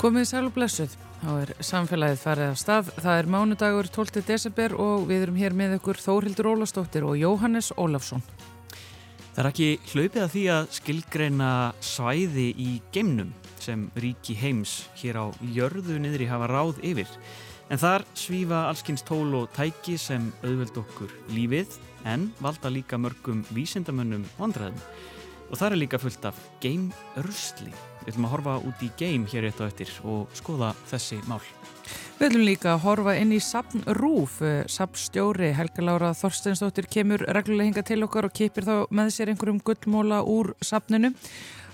Komið sæl og blessuð, þá er samfélagið farið af stað. Það er mánudagur 12. desember og við erum hér með ykkur Þórildur Ólastóttir og Jóhannes Ólafsson. Það er ekki hlaupið að því að skilgreina svæði í geimnum sem ríki heims hér á jörðu niðri hafa ráð yfir. En þar svífa allskynst tól og tæki sem auðveld okkur lífið en valda líka mörgum vísindamönnum vandræðum. Og það er líka fullt af geimrösli. Við ætlum að horfa út í geim hér eitt og eftir og skoða þessi mál. Við ætlum líka að horfa inn í Sapn Rúf. Sapnstjóri Helga Lára Þorsteinsdóttir kemur reglulega hinga til okkar og kipir þá með sér einhverjum gullmóla úr sapninu.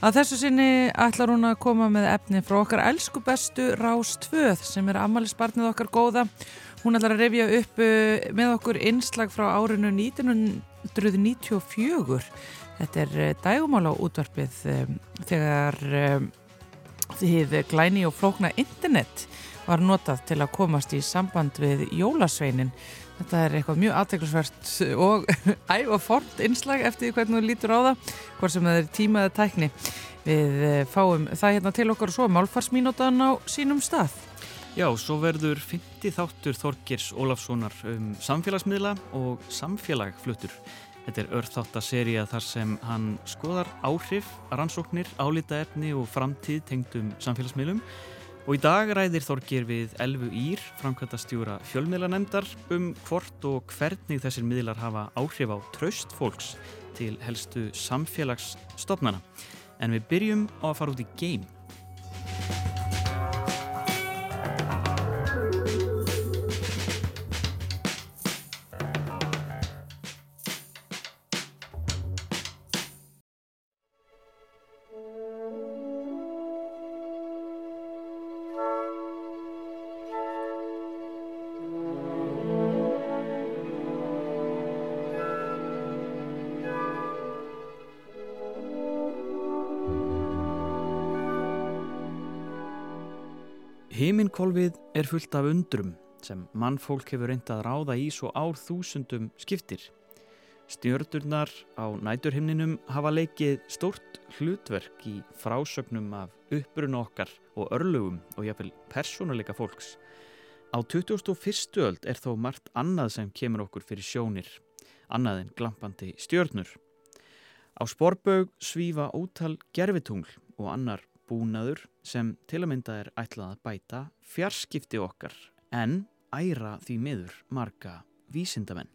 Að þessu sinni ætlar hún að koma með efni frá okkar elsku bestu Rás 2 sem er ammaliðsbarnið okkar góða. Hún ætlar að revja upp eh, með okkur innslag frá árinu 1994 Þetta er eh, dægumála útvarpið um, þegar um, þið glæni og flókna internet var notað til að komast í samband við jólasveinin. Þetta er eitthvað mjög aðteglisvert og æg og fornt innslag eftir hvernig þú lítur á það, hvort sem það er tímaða tækni. Við fáum það hérna til okkar og svo málfarsmínótan á sínum stað. Já, svo verður 50 þáttur Þorgirs Ólafssonar um samfélagsmiðla og samfélagfluttur. Þetta er örþáttaserja þar sem hann skoðar áhrif, rannsóknir, álitaefni og framtíð tengdum samfélagsmiðlum og í dag ræðir Þorgir við Elfu Ír, framkvæmta stjúra fjölmiðlanemdar um hvort og hvernig þessir miðlar hafa áhrif á traust fólks til helstu samfélagsstofnana. En við byrjum á að fara út í geim. Er fullt af undrum sem mannfólk hefur reyndað að ráða í svo ár þúsundum skiptir. Stjörnurnar á næturhimninum hafa leikið stort hlutverk í frásögnum af uppruna okkar og örlugum og jáfnvel persónuleika fólks. Á 2001. öld er þó margt annað sem kemur okkur fyrir sjónir, annað en glampandi stjörnur. Á sporbög svífa ótal gerfitungl og annar búnaður sem til að mynda er ætlað að bæta fjarskipti okkar en æra því miður marga vísindamenn.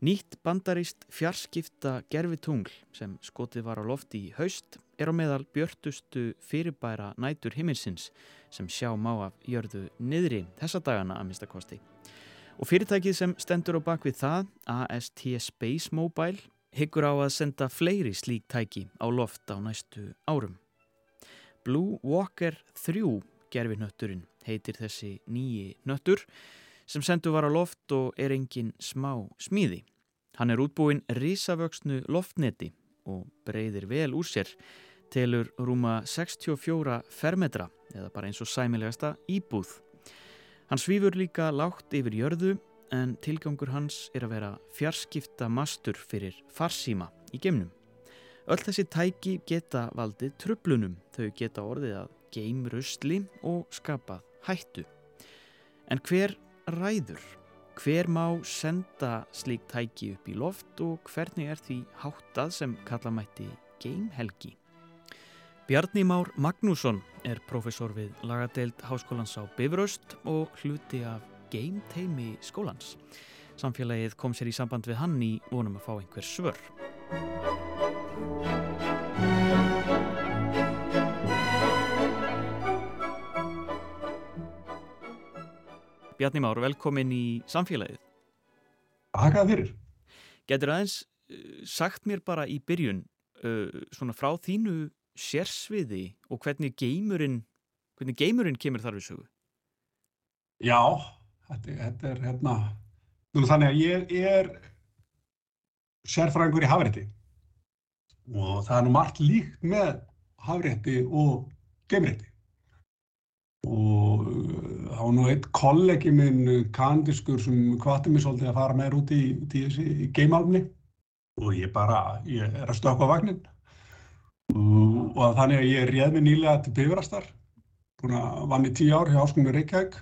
Nýtt bandarist fjarskipta gerfitungl sem skotið var á lofti í haust er á meðal björtustu fyrirbæra nætur himminsins sem sjá má af jörðu niðri þessa dagana að mista kosti. Og fyrirtækið sem stendur á bakvið það, AST Space Mobile, hyggur á að senda fleiri slík tæki á loft á næstu árum. Blue Walker 3 gerfinötturinn heitir þessi nýji nöttur sem sendu var á loft og er engin smá smíði. Hann er útbúinn risavöxnu loftneti og breyðir vel úr sér telur rúma 64 fermetra eða bara eins og sæmilegasta íbúð. Hann svífur líka lágt yfir jörðu en tilgangur hans er að vera fjarskipta mastur fyrir farsíma í gemnum. Öll þessi tæki geta valdið trublunum, þau geta orðið að geimröstli og skapað hættu. En hver ræður? Hver má senda slík tæki upp í loft og hvernig er því háttað sem kalla mætti geimhelgi? Bjarni Már Magnússon er profesor við lagadeild Háskólans á Bifröst og hluti af geimteimi skólans. Samfélagið kom sér í samband við hann í vonum að fá einhver svör. Bjarni Már, velkomin í samfélagið. Hakað fyrir. Getur aðeins uh, sagt mér bara í byrjun uh, svona frá þínu sérsviði og hvernig geimurinn, hvernig geimurinn kemur þar við sögu? Já, þetta, þetta er hérna, þannig að ég er sérfræðingur í hafrétti og það er nú margt líkt með hafrétti og geimrétti og það uh, nú einn kollegi minn kandiskur sem hvati mér svolítið að fara meir út í, í þessi geimalmni og ég bara, ég er að stökka vagnin og, og þannig að ég réð mér nýlega til Bifrastar búin að vann í tíu ár hjá Áskunni Reykjavík.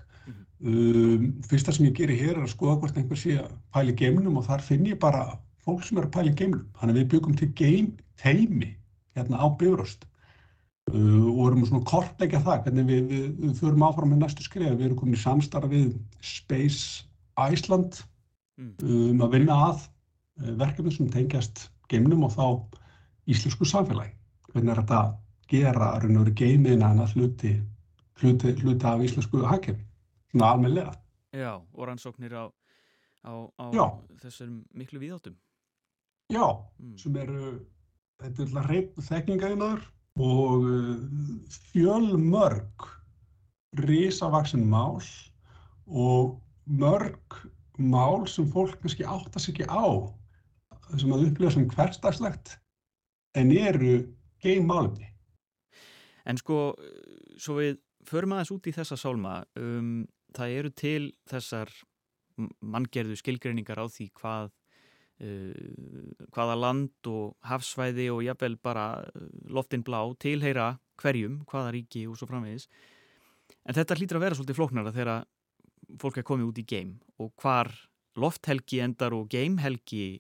Um, fyrsta sem ég gerir hér er að skoða hvort einhver sé að pæla í geiminum og þar finn ég bara fólk sem er að pæla í geiminum. Þannig að við byggum til geim teimi hérna á Bifröst uh, og erum svona kortleggja það hvernig við, við, við förum áfram með næstu skrif. Við erum komin í samstarf við Space Iceland um að vinna að uh, verkefni sem tengjast geiminum og þá íslensku samfélagi. Hvernig er þetta að gera raun og veru geimiðina en að hluti, hluti, hluti af íslensku hagkerfi, svona almenlega. Já, og rannsóknir á, á, á þessum miklu viðáttum. Já, Mm. sem eru, þetta er alltaf reynd þekkingaðinnar og uh, fjölmörg risavaksin mál og mörg mál sem fólk kannski átta sig ekki á sem að upplifa sem hversdagslegt en eru geimmálumni. En sko, svo við förum aðeins út í þessa sálma, um, það eru til þessar manngerðu skilgreiningar á því hvað uh, hvaða land og hafsvæði og jafnvel bara uh, loftin blá tilheyra hverjum, hvaða ríki og svo framvegis. En þetta hlýtur að vera svolítið flóknara þegar fólk er komið út í geim og hvar lofthelgi endar og geimhelgi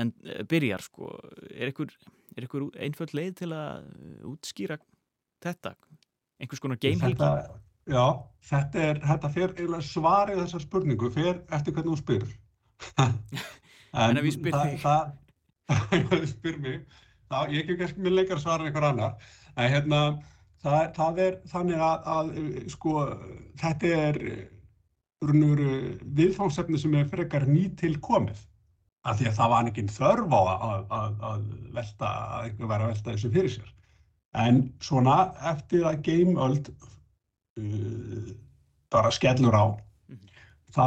en, uh, byrjar sko. Er er ykkur einföld leið til að uh, útskýra þetta? Einhvers konar geimhelgi? Þetta, já, þetta er, þetta fer svarið þessar spurningu, fer eftir hvernig þú spyrir. En ef ég spyr þig? það- Ef þú spyr mig, þá ég ekki kannski minn leikar svara en einhver annar. En hérna, það, það er þannig að, að sko, þetta er rúnur viðfángsefni sem er frekar nýtil komið. Af því að það var ekki þörf á að, að, að velta, að einhver væri að velta þessu fyrir sér. En svona eftir að geimöld uh, bara skellur á, Mhm. þá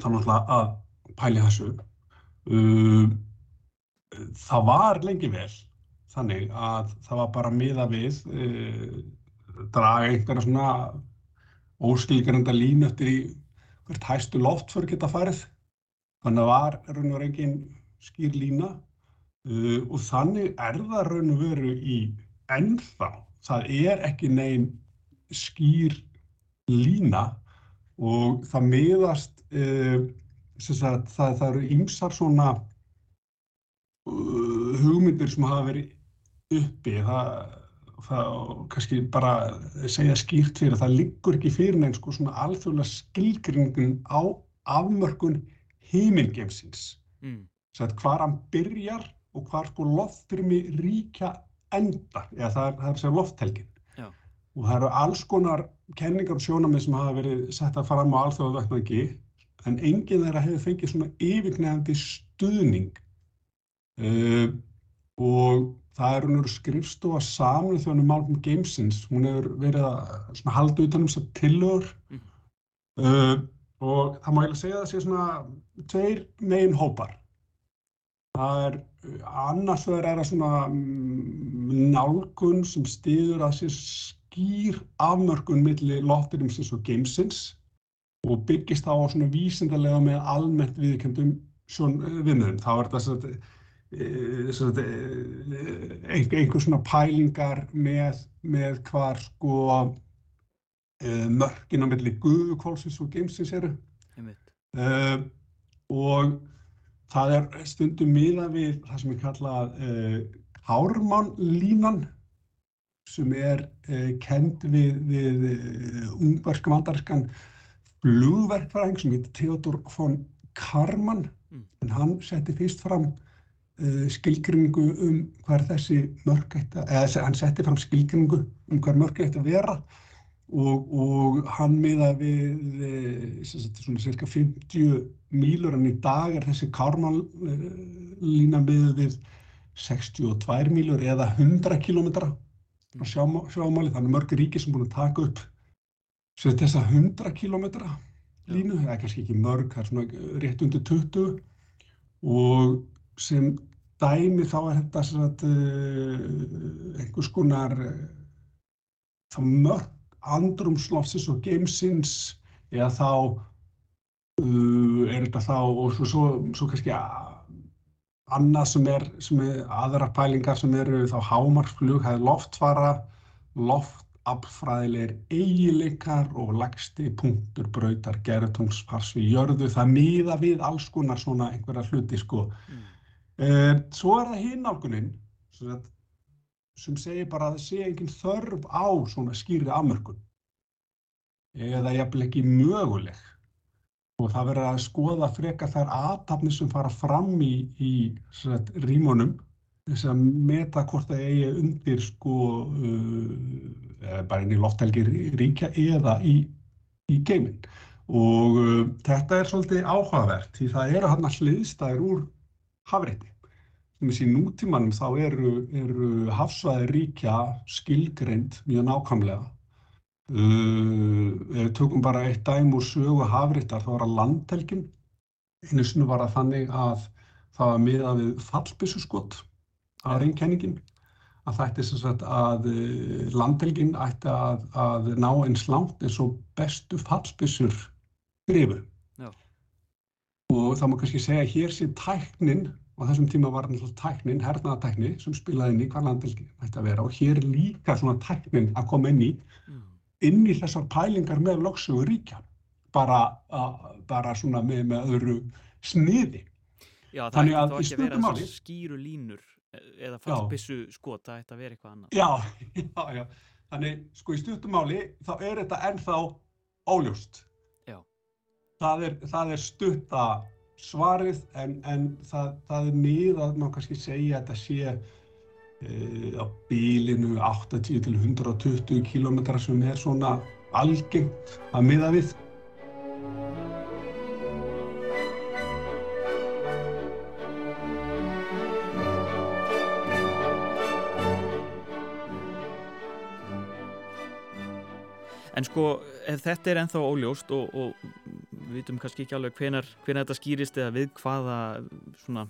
þá náttúrulega að pæli þessu. Uh, það var lengi vel þannig að það var bara miða við uh, draga einhverja svona óskilgrenda línu eftir í hvert hæstu loftför geta farið. Þannig að var raun og veru engin skýr lína uh, og þannig er það raun og veru í ennþá. Það er ekki neinn skýr lína og það miðast, uh, sagt, það, það eru ýmsar svona uh, hugmyndir sem hafa verið uppi. Það, það kannski bara segja skýrt fyrir að það liggur ekki fyrir neins sko svona alþjóðlega skilgringun á afmörkun heimingeimsins. Mm. Sett hvar hann byrjar og hvar sko loftrými ríkja endar, eða það er, er að segja lofthelgin. Já. Og það eru alls konar kenningar og sjónamið sem hafa verið setta fram á alþjóðavettvangi, en enginn þeirra hefur fengið svona yfirgnefandi stuðning. Uh, og það er hún skrifstofa saman þjóðanum málum geimsins. Hún hefur verið að halda utan um þessar tillögur Mhm. uh, og það má eiginlega segja að það sé svona tveir megin hópar. Það er annars vegar er það svona mm, nálgun sem stiður að sér skýr afmörkun milli loftrýmsins og geimsins og byggist á svona vísindarlega með almennt viðkendum viðmiðum. Þá er þetta svona, svona, einhver, einhver svona pælingar með, með hvar sko eh, mörkin á milli guðukólsins og geimsins eru. Uh, og það er stundum miða við það sem er kallað uh, Hármannlínan sem er uh, kend við, við uh, ungversk vandarskan flugverkfræðing sem heitir Theodor von Karman Mm. en hann setti fyrst fram uh, skilgrinningu um hver þessi ætti að, eða hann setti fram skilgrinningu um hver mörk ætti að vera og, og hann miða við eh, sagt, svona cirka 50 mílur en í dag er þessi kármál-lína miðið við 62 mílur eða 100 kilometra á sjámáli, þannig mörg ríki sem búin að taka upp sem þessa 100 kilometra línu, það er kannski ekki mörg, það er svona rétt undir 20 og sem dæmi þá er þetta sagt, uh, einhvers konar uh, þá mörg andrumsloftsins og geimsins eða þá uh, er þetta þá og svo, svo, svo kannski annað sem er, sem er aðrar pælingar sem eru þá hámarksflug, það er loftfara, loft affræðilegir eigileikar og lagsti punktur brautar gerðtungsfars við jörðu. Það miða við alls konar svona einhverja hluti sko. Mm. Uh, svo er það hinn álguninn sem segir bara að það sé engin þörf á svona skýri afmörkun eða jafnvel ekki möguleg og það verður að skoða freka þær aðtapni sem fara fram í, í rímunum þess að meta hvort það eigi undir sko uh, bara inn í lofthelgir ríkja eða í, í geiminn. Og uh, þetta er svolítið áhugavert því það eru hann að hliðstæðir úr sem þessi nútímanum þá eru, eru hafsvæði ríkja skilgreind mjög nákvæmlega. Uh, ef við tökum bara eitt dæm úr sögu hafrittar þá var að landhelgin. Einu sinu var að þannig að það var miðað við fallbissuskott að reynkenningin að það ætti sem sagt að uh, landhelgin ætti að, að ná eins langt eins og bestu fallbissur grifu. Og það má kannski segja að hér sé tæknin og þessum tíma var náttúrulega tæknin, hernaðatækni sem spilaði inn í hvað landhelgin ætti að vera. Og hér líka svona tæknin að koma inn í mm inn í þessar pælingar með lögsögur ríkja. Bara, uh, bara svona með, með öðru sniði. Já, það ætti þá ekki að vera máli, skýru línur eða fallbissu skot, að vera eitthvað annað? Já, já, já. Þannig sko í stuttumáli þá er þetta ennþá óljóst. Já. Það er, það er stutta svarið en, en það, það er mið að maður kannski segja að þetta sé Eh, á bílinu 80 til 120 km sem er svona algengt að miða við. En sko, ef þetta er enþá óljóst og, og við vitum kannski ekki alveg hvenar, hvenar þetta skýrist eða við hvaða svona,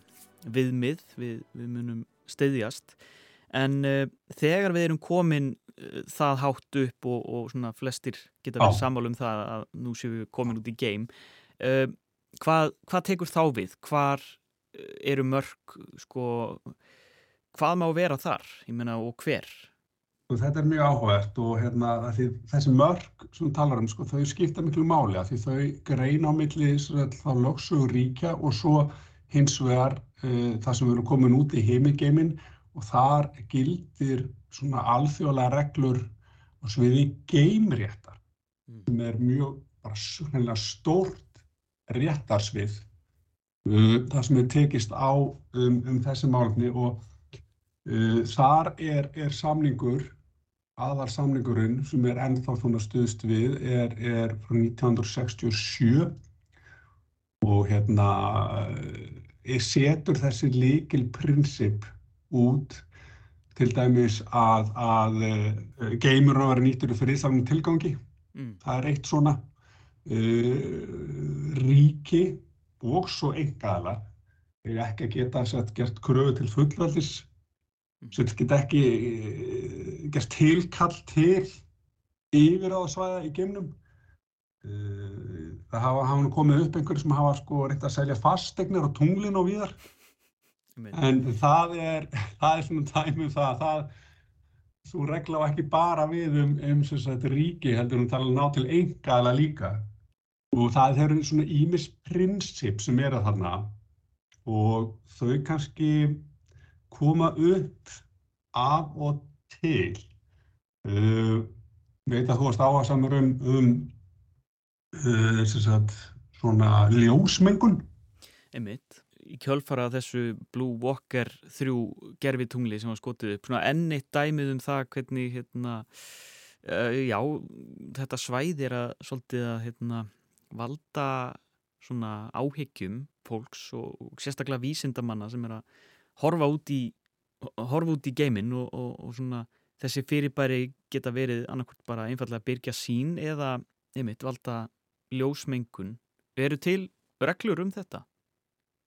viðmið við, við munum steyðjast en uh, þegar við erum komin uh, það hátt upp og, og svona flestir geta verið sammálu um það að nú séum við komin út í game uh, hvað, hvað tekur þá við? Hvar eru mörg sko, hvað má vera þar? Ég menna og hver? Sko, þetta er mjög áhugavert og hérna, þessi mörg sem við talar um, sko, þau skipta miklu máli að því þau greina á milli þá lögsugur ríkja og svo hins vegar uh, það sem erum komin út í heimingeimin og þar gildir svona alþjóðlega reglur á sviði geimréttar mm. sem er mjög bara stórt réttarsvið uh, það sem er tekist á um, um þessi málefni og uh, þar er, er samningur aðal samningurinn sem er ennþá svona stuðst við er, er frá 1967 og hérna uh, setur þessi líkil prinsip út til dæmis að, að uh, geymur á að vera nýttur fyrir þessum tilgangi. Mm. Það er eitt svona uh, ríki og svo engaðalar er ekki að geta sett, gert kröfu til fullvaldis mm. sem geta ekki gert tilkall til yfir á svæða í geimnum. Það hafa, hafa komið upp einhverju sem hafa sko reynt að selja fastegnir á tunglinn og víðar. En það er, það er svona dæmum það, það, þú regla á ekki bara við um, um sagt, ríki heldur um tala ná til engaðala líka. Og það eru svona ímis prinsip sem er að þarna. Og þau kannski koma upp af og til. Uh, veit að þú varst áhersamur um, um uh, sagt, svona ljósmengun. Einmitt í kjölfara þessu Blue Walker 3 gerfitungli sem var skotið upp svona ennitt dæmið um það hvernig hérna, uh, já, þetta svæð er að svolítið að hérna, valda svona áhyggjum fólks og, og sérstaklega vísindamanna sem er að horfa út í horfa út í geiminn og, og, og svona þessi fyrirbæri geta verið annarkvæmt bara einfallega að byrja sín eða einmitt valda ljósmengun. Eru til reglur um þetta?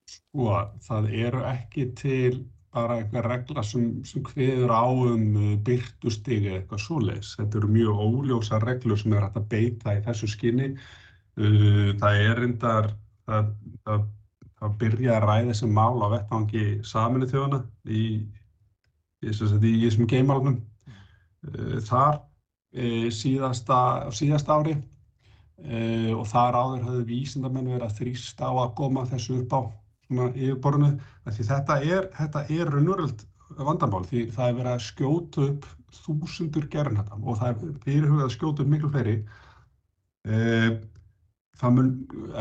Sko, það eru ekki til bara eitthvað regla sem, sem hviður á um uh, byrtustigi eða eitthvað svoleiðs. Þetta eru mjög óljósa reglur sem er hægt að beita í þessu skinni. Uh, það er reyndar, það, það, það byrja að ræða þessi mál á vettvangi saminu þjóðana í, í, þessum geimálunum. Uh, þar e, síðasta, síðasta ári e, og þar áður höfðu vísindamenn verið að þrýsta á að koma þessu upp á yfirborðinu. Þetta er, er raunveröld vandamál því það er verið að skjóta upp þúsundur gerðnættam og það er fyrirhugað að skjóta upp miklu fleiri. Það mun,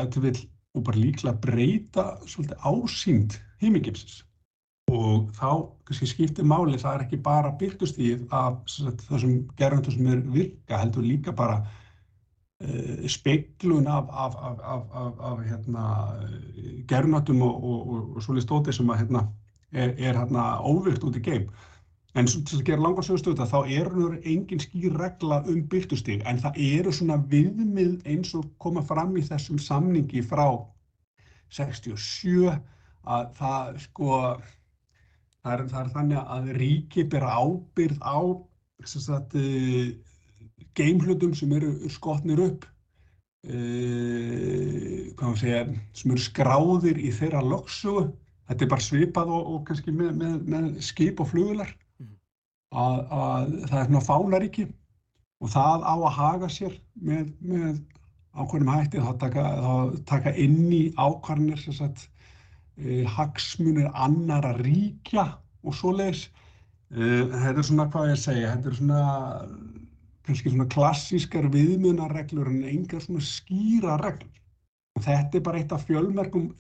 eftir vil, og bara líklega breyta svolítið ásýnd heimingipsins og þá kannski skiptir máli það er ekki bara byrtustíð af þessum gerðnættum sem er virka heldur líka bara uh, speiklun af, af, af, af hérna, gerðnættum og, og, og, og svolítið stótið sem að, hérna, er, er hérna, óvirt út í geim. En til að gera langarsögustöða þá er engin skýr regla um byrtustíð en það eru svona viðmið eins og koma fram í þessum samningi frá 67 að það sko Það er, það er þannig að ríki bera ábyrð á sagt, uh, geimhlutum sem eru skotnir upp, uh, segja, sem eru skráðir í þeirra lögsugu. Þetta er bara svipað og, og kannski með, með, með skip og flugular. Mm. Að, að það er svona fánaríki og það á að haga sér með, með ákveðnum hætti. Það taka, taka inn í ákvarnir sem sagt e, hagsmunir annara ríkja og svoleiðis. E, þetta er svona hvað ég segja, þetta er svona kannski svona klassískar viðmjönarreglur en engar svona skýra reglur. Þetta er bara eitt af fjölmerkum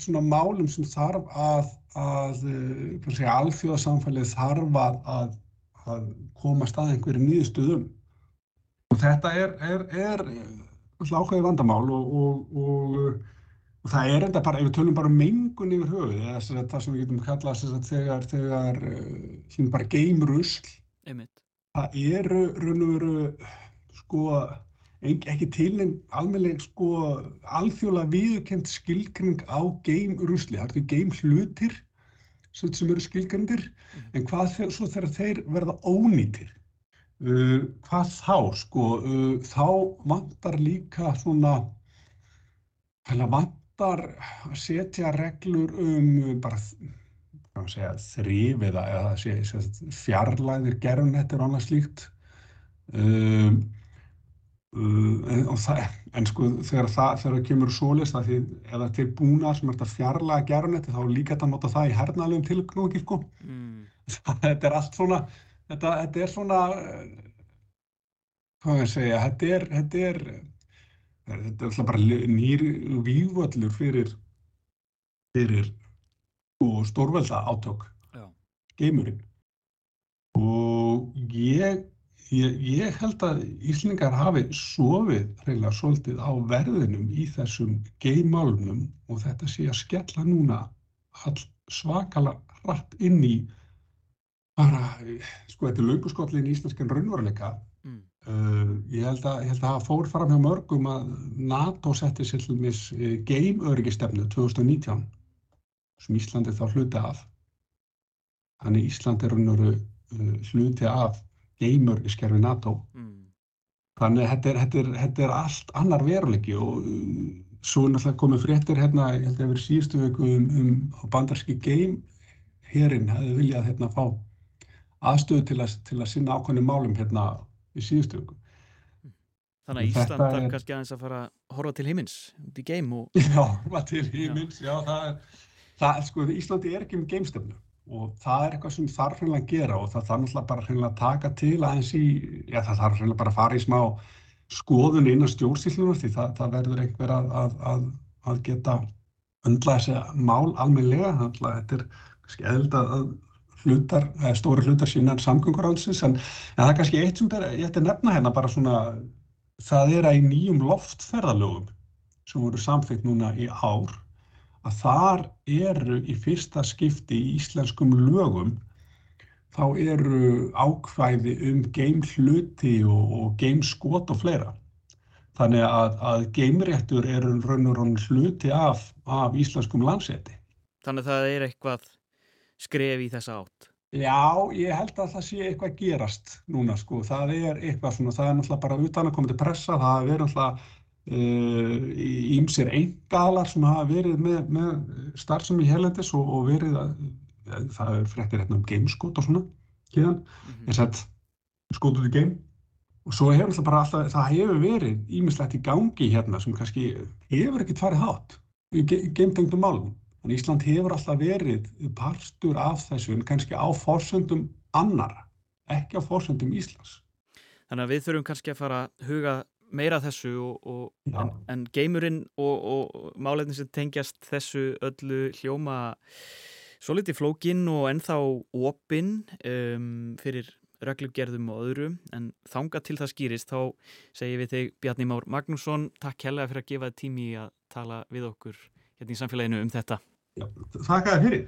svona málum sem þarf að, að segja, alþjóðasamfælið þarf að, að, að koma stað einhverju nýðustuðum. Þetta er, er, er ákveði vandamál og, og, og Og það er enda bara, ef við tölum bara um mengun yfir höfuð, eða það sem við getum kallað þegar, þegar uh, bara geimrusl, það eru raun og veru, sko, ekki tilnefn almenlega, sko, alþjóðlega viðkend skilgring á geimrusli. Það eru geimhlutir sem eru skilgrindir, mm. en hvað þeir, svo þegar þeir verða ónýtir? Uh, hvað þá, sko, uh, þá vantar líka svona, vantar vantar að setja reglur um bara segja, þrýf eða, eða segja, fjarlæðir gerðunettir og annað slíkt um, um, en, það, en sko þegar það, þegar það kemur svolist að því eða til búna sem er þetta fjarlæða gerðunetti þá líka þetta nota það í hernaðlegum tilknóki sko. mm. þetta er allt svona þetta, þetta er svona hvað ég segja þetta er, þetta er Þetta er alltaf bara nýr vývöllur fyrir, fyrir og stórvelda átök, geimurinn. Og ég, ég, ég held að Íslingar hafi sofið reyna svolítið á verðinum í þessum geimálunum og þetta sé að skella núna all svakala hratt inn í bara, sko þetta er lauguskollin í íslenskan raunvaruleika ég held að það fór fram hjá mörgum að NATO setti sér til mis uh, geimörygistefnu 2019 sem Íslandi þá hluti af. Þannig Íslandi er raunveru uh, hluti af geimöryggiskerfi NATO. Mm. Þannig að þetta er, þetta, er, þetta er allt annar veruleiki og svo er náttúrulega komið fréttir hérna, ég held að það verið síðustu vöku um, um bandarski geimherinn hefði viljað hérna fá aðstöðu til að, til að sinna ákveðinu málum hérna í síðustu vöku. Þannig að Ísland þarf er... kannski aðeins að fara að horfa til heimins út í geim og... Já, horfa til heimins, já, já það er, það, sko, Íslandi er ekki um geimstöfnu og það er eitthvað sem þarf hreinlega að gera og það þarf náttúrulega bara hreinlega að taka til aðeins í, já það þarf hreinlega bara að fara í smá skoðun innan stjórnsýllunar því það, það verður einhver að, að, að, að geta öndla þessi mál almeinlega, þannig að þetta er kannski eðld að hlutar, stóri hlutar sína samgönguráðsins en, en það er kannski eitt sem ég ætti að nefna hérna bara svona það er að í nýjum loftferðalögum sem voru samþygt núna í ár að þar eru í fyrsta skipti í íslenskum lögum þá eru ákvæði um geimhluti og, og geimskot og fleira. Þannig að, að geimréttur eru raun og raun hluti af, af íslenskum landseti. Þannig að það er eitthvað skref í þessa átt? Já, ég held að það sé eitthvað gerast núna sko. Það er eitthvað svona, það er náttúrulega bara utan að koma til pressa, það verið náttúrulega ímsir uh, engalar sem hafa verið með, með starfsum í helendis og, og verið að, það er frektir hérna um gameskot og svona, hérna, mm -hmm. í game og svo hefur alltaf bara alltaf, það hefur verið ímislegt í gangi hérna sem kannski hefur ekkert farið hátt í geimtengdum málum. Þannig Ísland hefur alltaf verið partur af þessu en kannski á fórsöndum annara, ekki á fórsöndum Íslands. Þannig að við þurfum kannski að fara að huga meira þessu og, og en, en geimurinn og, og málefni sem tengjast þessu öllu hljóma svo litið flókin og ennþá opinn um, fyrir regluggerðum og öðru. En þanga til það skýrist þá segjum við þig Bjarni Már Magnússon takk helga fyrir að gefa tími að tala við okkur hérna í samfélaginu um þetta Þakka þér fyrir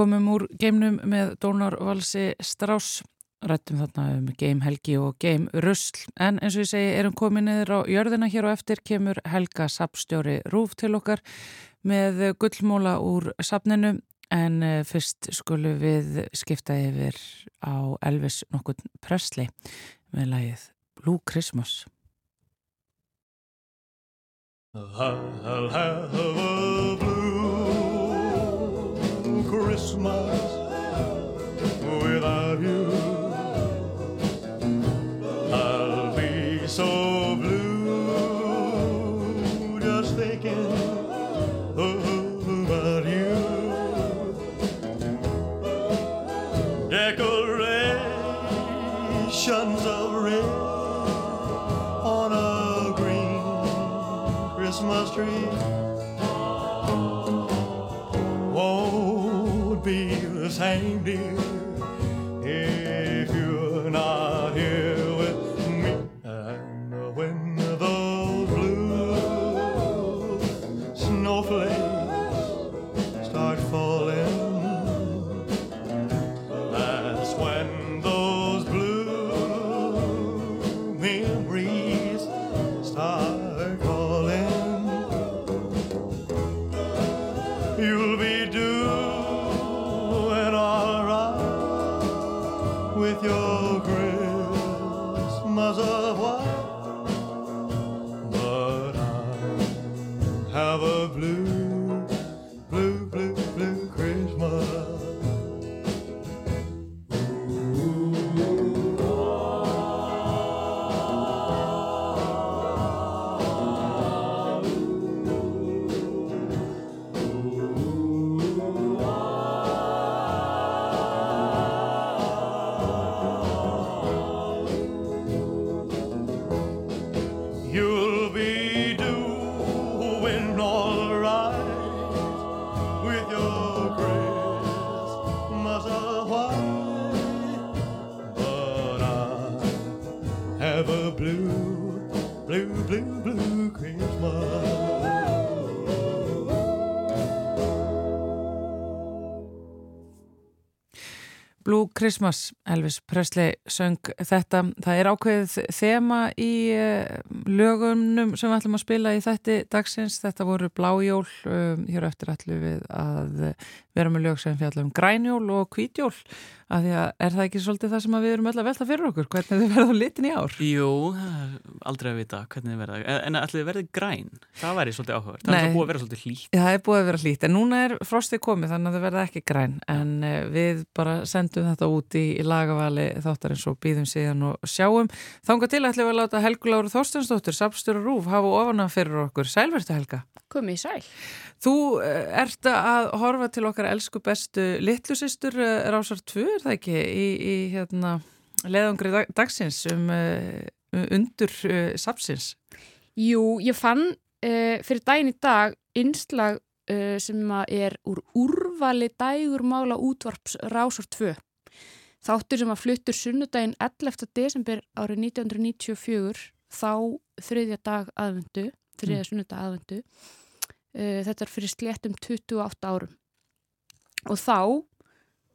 komum úr geimnum með Dónar Valsi Strauss, rættum þarna um geimhelgi og geimrusl, en eins og ég segi erum komið niður á jörðina. Hér og eftir kemur Helga Sapstjóri Rúf til okkar með gullmóla úr sapninu, en eh, fyrst skulum við skipta yfir á Elvis nokkur Presley með lagið Blue Christmas. I'll have a blue Christmas without you. Same, dear, Christmas, Elvis Presley söng þetta. Það er ákveðið þema í eh, lögunum sem við ætlum að spila í þætti dagsins. Þetta voru blájól, um, hér eftir ætlum við að vera með lög sem fjallum grænjól og hvítjól Af því að er það ekki svolítið það sem við erum öll að velta fyrir okkur, hvernig þið verða á litin í ár? Jú, aldrei að vita hvernig þið verða. En allir þið verði græn, það væri svolítið áhugavert. Það er búið að vera svolítið hlýtt. Það er búið að vera hlýtt, en núna er frostið komið þannig að það verða ekki græn, en uh, við bara sendum þetta út í, í lagavali þáttarins og býðum síðan og sjáum. Þánga til ætlum við að láta Helgu Láru Þorstensdóttur, Sapstur og Rúf, hafa ofana fyrir okkur. Sælvertu Helga. Komið í sæl. Þú uh, ert að horfa til okkar elsku bestu litlusistur uh, Rásar 2, er það ekki, í, í hérna, leðangri dag, dagsins um uh, undur uh, sapsins? Jú, ég fann uh, fyrir daginn í dag innslag uh, sem að er úr úrvali dægurmála útvarps Rásar 2. Þáttur sem að fluttur sunnudaginn 11. desember árið 1994 þá þriðja dag aðvendu, þriðja mm. sunnudag aðvendu. Uh, þetta er fyrir sléttum 28 árum. Og þá,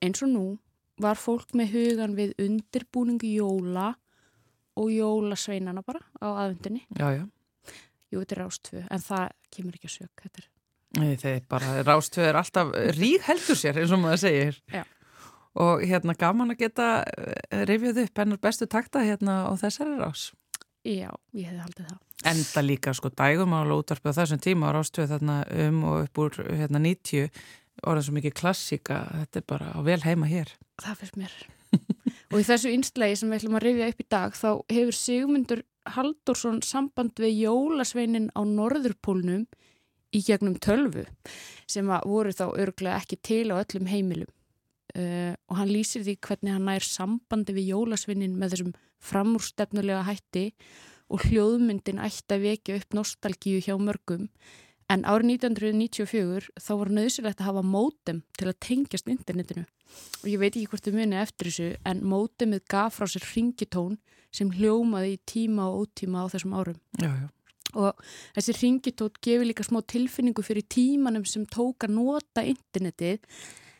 eins og nú, var fólk með hugan við undirbúningu jóla og jólasveinana bara á aðvendunni. Já, já. Jú, þetta er rástvö, en það kemur ekki að sök. Þetta er Nei, þeir bara, Rástvö er alltaf rík heldur sér, eins og maður segir. Já. Og hérna gaman að geta eh, rifjað upp hennar bestu takta hérna á þessari rás. Já, ég hefði haldið það. Enda líka sko dægumála útvarpið á þessum tíma á Rástvö þarna um og upp úr hérna 90 orðan svo mikið klassíka, þetta er bara á vel heima hér. Það fyrst mér. og í þessu innslegi sem við ætlum að rifja upp í dag þá hefur Sigmundur Halldórsson samband við jólasveinin á Norðurpólnum í gegnum tölvu sem voru þá örglega ekki til á öllum heimilum. Uh, og hann lýsir því hvernig hann nær sambandi við jólasveinin með þessum framúrstefnulega hætti og hljóðmyndin ætti að vekja upp nostalgíu hjá mörgum. En árið 1994 þá var nöðsilegt að hafa mótem til að tengjast internetinu. Og ég veit ekki hvort þið muni eftir þessu en mótemið gaf frá sér ringitón sem hljómaði í tíma og ótíma á þessum árum. Já, já. og þessi ringitótt gefur líka smá tilfinningu fyrir tímanum sem tók að nota internetið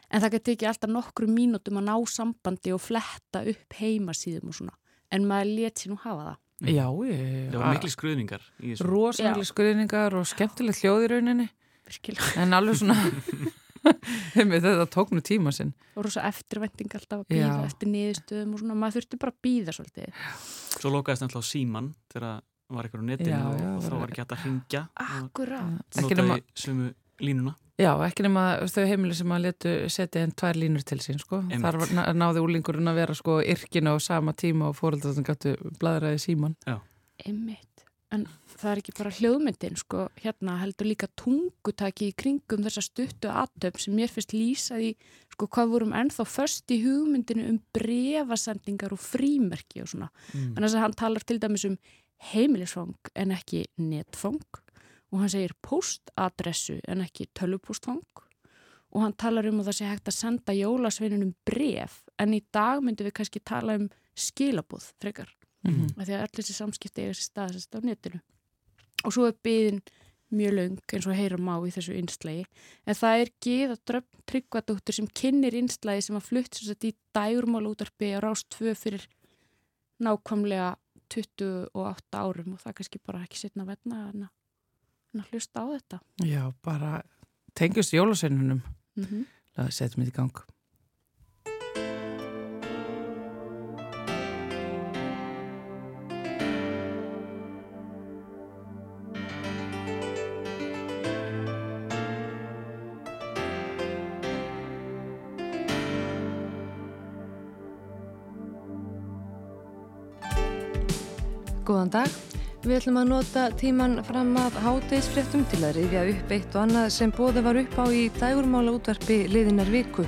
en það geti ekki alltaf nokkru mínútum að ná sambandi og fletta upp heimasíðum og svona en maður let sér nú hafa það. Já, ég... Það var miklu skruðningar í þessu. Rósamlega Já. skriðningar og skemmtileg hljóð í rauninni Virkilega. en alveg svona þetta tók nú tíma sinn Og rosa eftirvænting alltaf að býða Já. eftir niðurstöðum og svona maður þurfti bara að býða svolítið. Svo lokaðist náttúrulega síman þegar það var eitthvað á netinu Já, og, já, og þá var- ekki hægt að hringja og Akkurát. Ekki nema- sömu línuna. Já, ekki nema þau heimili sem að letu setja enn tvær línur til sín sko. Þar náði úlingurinn að vera sko yrkina á sama tíma og fóreldrar sem gætu bladraði síman Einmitt. En það er ekki bara hljóðmyndin, sko, hérna heldur líka tungutaki í kringum þessa stuttu aðtöfn sem mér finnst lýsaði, sko, hvað vorum ennþá först í hugmyndinu um brefasendingar og frímerki og svona. Mm. Þannig að hann talar til dæmis um heimilisfang en ekki netfang og hann segir postadressu en ekki tölvupostfang og hann talar um að það sé hægt að senda jólasveinunum bref en í dag myndum við kannski tala um skilabúð frekar. Mm af því að allir þessi samskipti eiga sér staðsest á netinu. Og svo er byðin mjög löng eins og heyra má í þessu innslagi. En það er Gíða Dröfn Tryggvadóttur sem kynir innslagi sem að flutt sem sagt í dægurmál útarpi á Rás 2 fyrir nákvæmlega 28 árum. Og það kannski bara ekki setna að, en að hlusta á þetta. Já, bara tengjast jólasveinunum Mm -hmm. Það setjum við í gang Góðan dag. Við ætlum að nota tíman fram að hátegisfréttum til að rifja upp eitt og annað sem bóða var upp á í dægurmála útvarpi liðinar viku.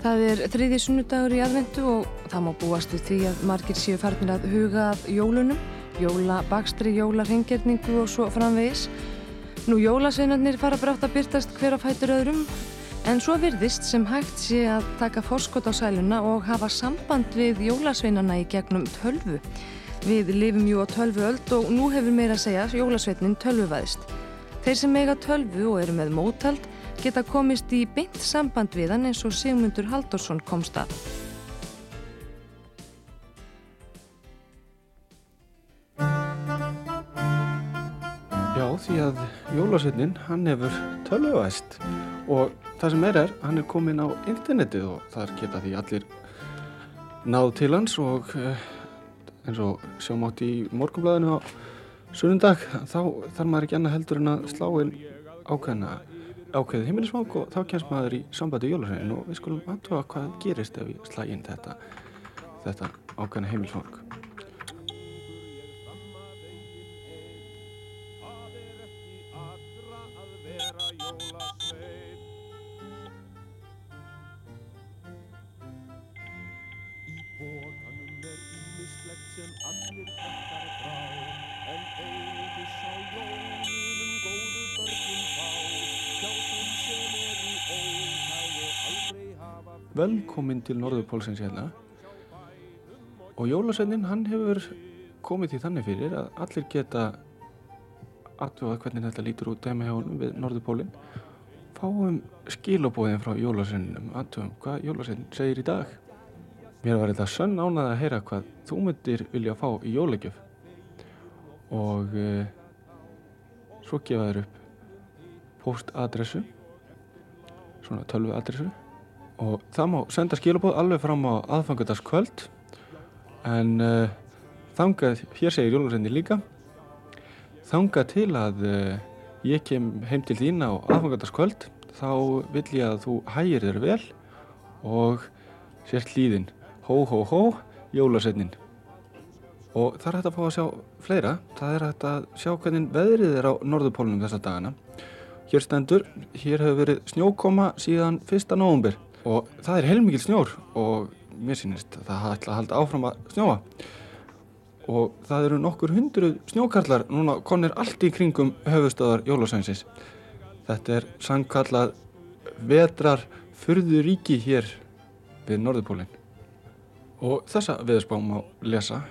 Það er þriði sunnudagur í aðvendu og það má búast við því að margir séu farnir að huga að jólunum, jólabakstri, jólarhengjörningu og svo framvegis. Nú jólasveinarnir fara brátt að byrtast hver á fætur öðrum en svo virðist sem hægt sé að taka forskot á sæluna og hafa samband við jólasveinarna í gegnum tölvu. Við lifum jú á tölvu öld og nú hefur meira að segja jólasveitnin tölvuvæðist. Þeir sem eiga tölvu og eru með mótald geta komist í beint samband við hann eins og Sigmundur Halldórsson komst að. Já, því að jólasveitnin, hann hefur tölvuvæst og það sem er er, hann er komin á internetið og þar geta því allir náð til hans og uh, eins og sjáum átt í morgunblæðinu á sunnundag þá þarf maður ekki annað heldur en að slá inn ákveðna ákveðið heimilisvang og þá kemst maður í sambandi jólasveinin og við skulum aðtöfa hvað gerist ef við slæ inn þetta, þetta ákveðna heimilisvang. Velkomin til Norðurpólsins hérna. Og jólasveinin hann hefur komið því þannig fyrir að allir geta aðtöfa hvernig þetta lítur út heima hjá Norðurpólinn. Fáum skilabóðin frá jólasveininum aðtöfum hvað jólasveinin segir í dag. Mér var þetta sönn ánað að heyra hvað þú myndir vilja fá í jólagjöf. Og e, svo gefa þér upp postadressu svona tölvu adressu og það má senda skilabóð alveg fram á aðfangadagskvöld en uh, þangað, hér segir Jólarsveindi líka þangað til að uh, ég kem heim til þín á aðfangadagskvöld þá vill ég að þú hægir þér vel og sért líðin. Hó hó hó Jólarsveindin og það er hægt að fá að sjá fleira. Það er hægt að sjá hvernig veðrið er á norðupólunum þessa dagana. Hér stendur, hér hefur verið snjókoma síðan 1. november og það er heilmikið snjór og mér sýnist að það ætla að halda áfram að snjóa. Og það eru nokkur hundru snjókarlar núna konir allt í kringum höfustöðar Jólasænsins þetta er sangkallað vetrar fyrðuríki hér við Norðupólinn og þessa veðurspá má lesa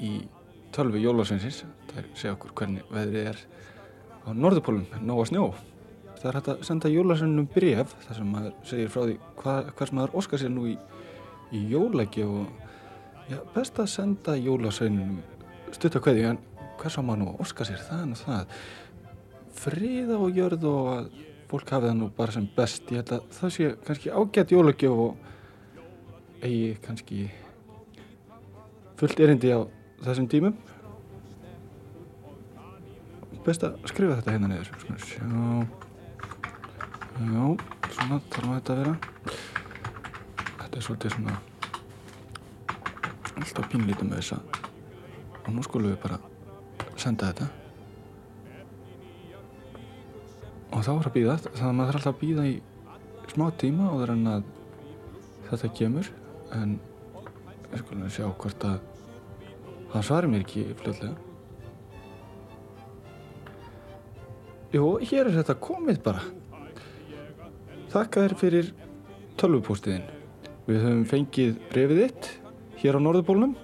í tölvi Jólasænsins það er segja okkur hvernig veðrið er á Norðupólinn, nóga snjó það er hægt að senda jólasennum bref þar sem maður segir frá því hva, hvers maður óskar sér nú í, í jólæki og já, best að senda jólasennum stuttakveði en hvers maður nú óskar sér? Það en það. Friða og jörð og að fólk hafi það nú bara sem best. Ég held að það sé kannski ágætt jólæki og eigi kannski fullt erindi á þessum tímum. Best að skrifa þetta hérna niður. Sjá Já, svona þarf þetta að vera. Þetta er svolítið svona alltaf pínlítið með þessa. Og nú skulum við bara senda þetta. Og þá er að býða þannig að maður þarf alltaf að býða í smá tíma og það er enn að þetta kemur. En við skulum sjá hvort að það svarir mér ekki fljóðlega Jú, hér er þetta komið bara Þakka þér fyrir tölvupóstiðin. Við höfum fengið brefið þitt hér á Norðupólunum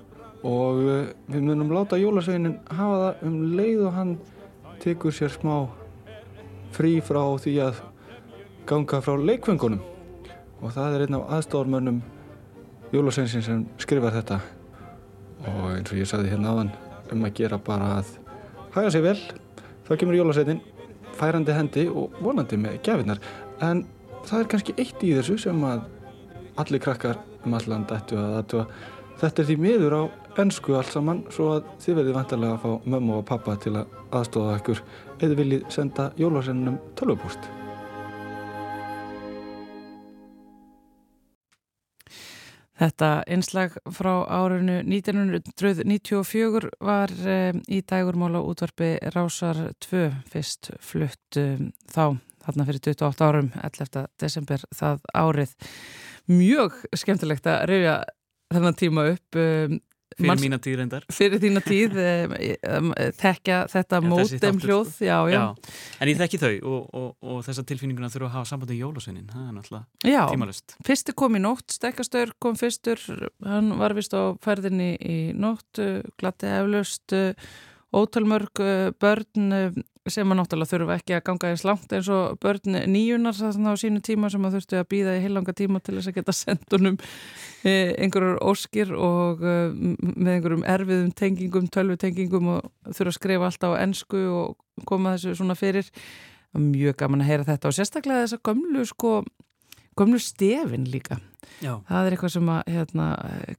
og eh, við munum láta Jólasveinin hafa það um leið og hann tekur sér smá frí frá því að ganga frá leikvengunum og það er einn af aðstofmönnum Jólasveinsins sem skrifar þetta. Og eins og ég sagði hérna áðan um að gera bara að haga sig vel þá kemur Jólasveinin færandi hendi og vonandi með gefinnar en það er kannski eitt í þessu sem að allir krakkar um alland ættu að aðtúa þetta er því miður á ennsku allt saman svo að þið verðið vantarlega að fá mömmu og pappa til að aðstóða ykkur. Eða viljið senda jólarsennum tölvupúst Þetta einslag frá árinu 1994 var um, í dægurmála útvarfi Rásar 2 fyrst flutt um, þá þarna fyrir 28 árum 11. desember það árið mjög skemmtilegt að reyja þennan tíma upp um, Fyrir Manns, mína tíð reyndar Fyrir þína tíð um, um, Tekja þetta ja, mótem hljóð sko. já, já. já, En ég þekki þau og, og, og þessa tilfinninguna þurfa að hafa sambandi í jólasveinin það er náttúrulega tímalust Fyrstu kom í nótt, Stekkastur kom fyrstur hann var vist á ferðinni í nótt glatti eflaust ótalmörg börn sem að náttúrulega þurfa ekki að ganga eins langt eins og börn nýjunar þarna á sínu tíma sem að þurftu að býða í heilanga tíma til þess að geta sendunum e, einhverjur óskir og með einhverjum erfiðum tengingum, tölvutengingum og þurfa að skrifa alltaf á ennsku og koma þessu svona fyrir. Mjög gaman að heyra þetta og sérstaklega þess að gömlu sko gömlu stefin líka Já. það er eitthvað sem að hérna,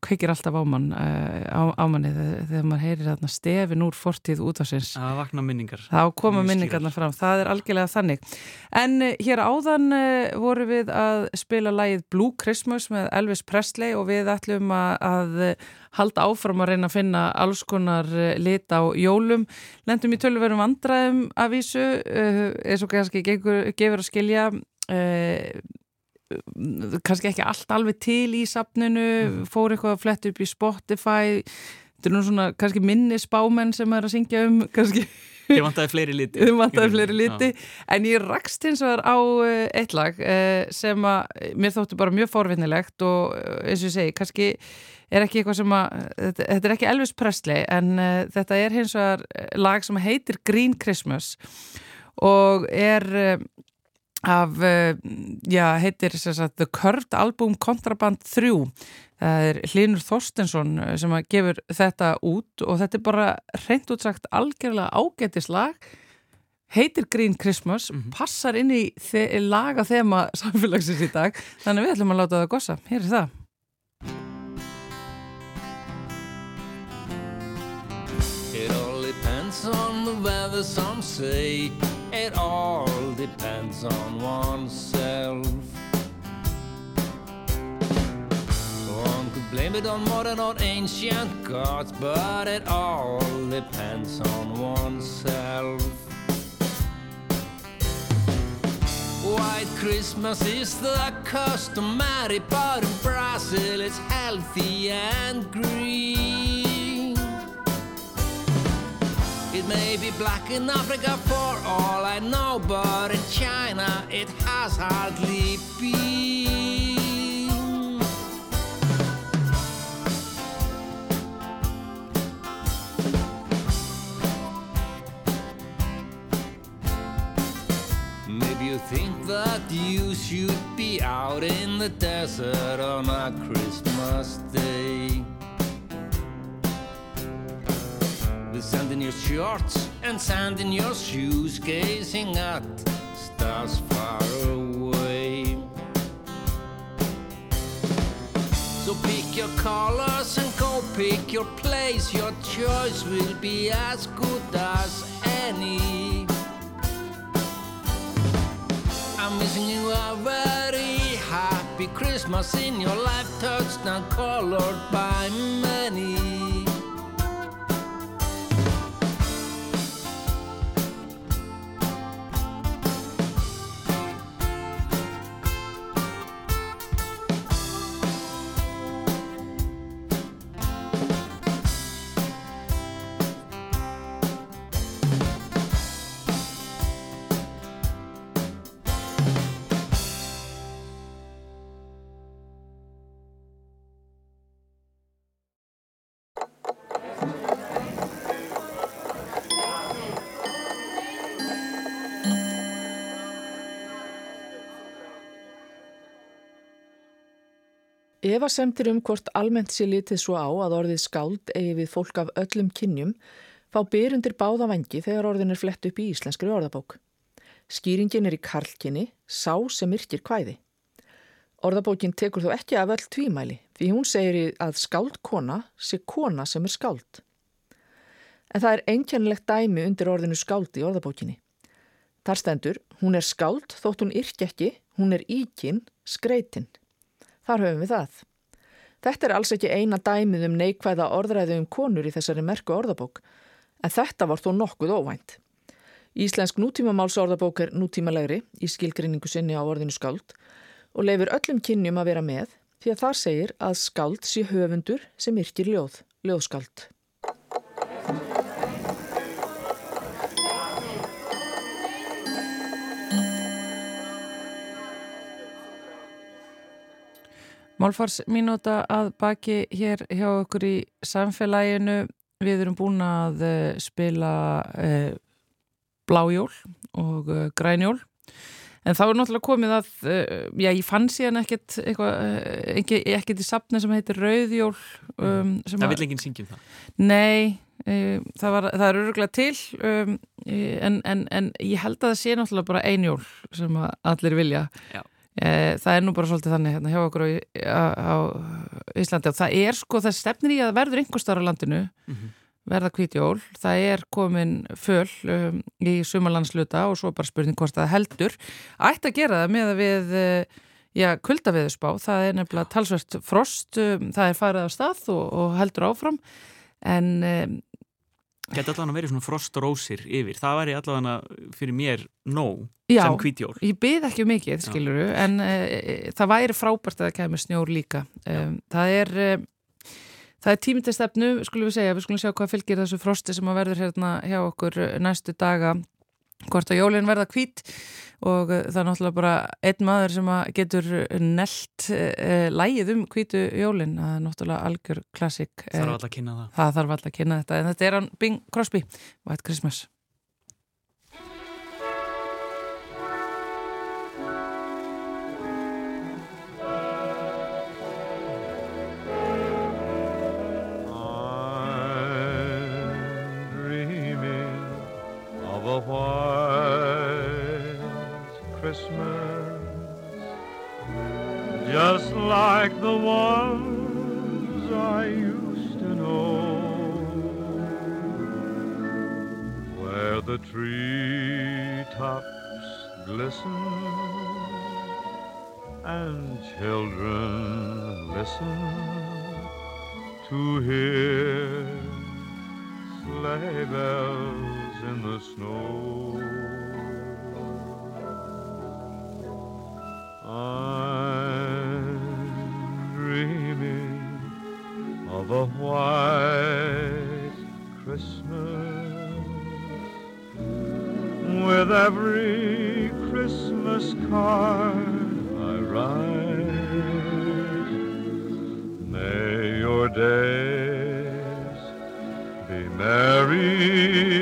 kveikir alltaf á, mann, eh, á, á manni þegar, þegar maður heyrir hérna, stefin úr fortíð útvarsins Það vakna minningar. þá koma minningarna fram, það er algjörlega þannig. En eh, hér áðan uh, voru við að spila lagið Blue Christmas með Elvis Presley og við ætlum að, að eh, halda áfram að reyna að finna alls konar eh, lit á jólum. Lendum í tölverum vandræðum að vísu eins og kannski gefur, að skilja uh, kannski ekki allt alveg til í safninu, fór eitthvað að fletta upp í Spotify. Þetta er nú svona kannski minni spámenn sem er að syngja um kannski. Ég vantaði fleiri liti. Vantaði fleiri liti, en ég rakst hins vegar á eh, eitt lag eh, sem að mér þóttu bara mjög forvinnilegt og eh, eins og ég segi, kannski er ekki eitthvað sem að, þetta, er ekki Elvis Presley en þetta er hins vegar lag sem heitir Green Christmas og er af, uh, já, heitir sagt, The Curved Album Contraband 3 það er Hlinur Þorstensson eh, sem að gefur þetta út og þetta er bara reynd útsagt algjörlega ágætislag. Heitir Green Christmas, passar inn í þe laga þema samfélagsins í dag þannig við ætlum að láta það gossa. Hér er það. It all depends on the weather, some say. It all depends on oneself. One could blame it on modern or ancient gods, but it all depends on oneself. White Christmas is the customary, but in Brazil it's healthy and green. It may be black in Africa for all I know, but in China it has hardly been. Maybe you think that you should be out in the desert on a Christmas day. With sand in your shorts and sand in your shoes, gazing at stars far away. So pick your colors and go pick your place. Your choice will be as good as any. I'm wishing you a very happy Christmas in your life, touched and colored by many. Efasemtir um hvort almennt sé litið svo á að orðið skáld eigi við fólk af öllum kynjum fá byrjundir báða vangi þegar orðin er flett upp í íslenskri orðabók. Skýringin er í karlkinni, sá sem yrkir kvæði. Orðabókin tekur þó ekki af öll tvímæli því hún segir að skáldkona sé kona sem er skáld. En það er einkennilegt dæmi undir orðinu skáld í orðabókinni. Þar stendur, hún er skáld þótt hún yrk ekki, hún er íkin, skreitin. Þar höfum við það. Þetta er alls ekki eina dæmið um neikvæða orðræðu um konur í þessari merku orðabók, en þetta var þó nokkuð óvænt. Íslensk nútímamáls orðabók er nútímalegri í skilgrinningu sinni á orðinu skáld og leifir öllum kynjum að vera með því að þar segir að skáld sé höfundur sem yrkir ljóð, ljóðskáld. Málfarsminúta að baki hér hjá okkur í samfélaginu. Við erum búin að uh, spila uh, blájól og uh, grænjól. En þá er náttúrulega komið að, já ég fann síðan ekkert ekki, ekkert í sapni sem heitir rauðjól. Um, það vil enginn syngjum það? Nei, það, var, það er öruglega til um, en, en, en ég held að það sé náttúrulega bara einjól sem allir vilja. Já. E, það er nú bara svolítið þannig hérna hjá okkur á, á, Íslandi og það er sko, það stefnir í að verður einhver starf á landinu verða kvítjól, það er komin föl um, í sumalandsluta og svo bara spurning hvort það heldur. Ætti að gera það með að við uh, já, kuldaviðusbá, það er nefnilega talsvert frost, um, það er farið á stað og, og heldur áfram. En um, Geta allavega verið svona frostrósir yfir, það væri allavega fyrir mér nóg Já, sem kvítjól. ég byð ekki um mikið, skiluru, en uh, það væri frábært að það kemur snjór líka. Um, það er, um, það er tími til stefnu, skulum við segja, við skulum sjá hvað fylgir þessu frosti sem að verður hérna hjá okkur næstu daga, hvort að jólinn verða hvít og uh, það er náttúrulega bara einn maður sem getur nelt uh, lægið um hvítu jólinn, það er náttúrulega algjör klassik. Það þarf alltaf að kynna það. Það þarf alltaf að kynna þetta, en þetta er hann Bing Crosby, White Christmas. A white Christmas, just like the ones I used to know, where the tree tops glisten and children listen to hear sleigh bells in the snow. I'm dreaming of a white Christmas with every Christmas card I write. May your days be merry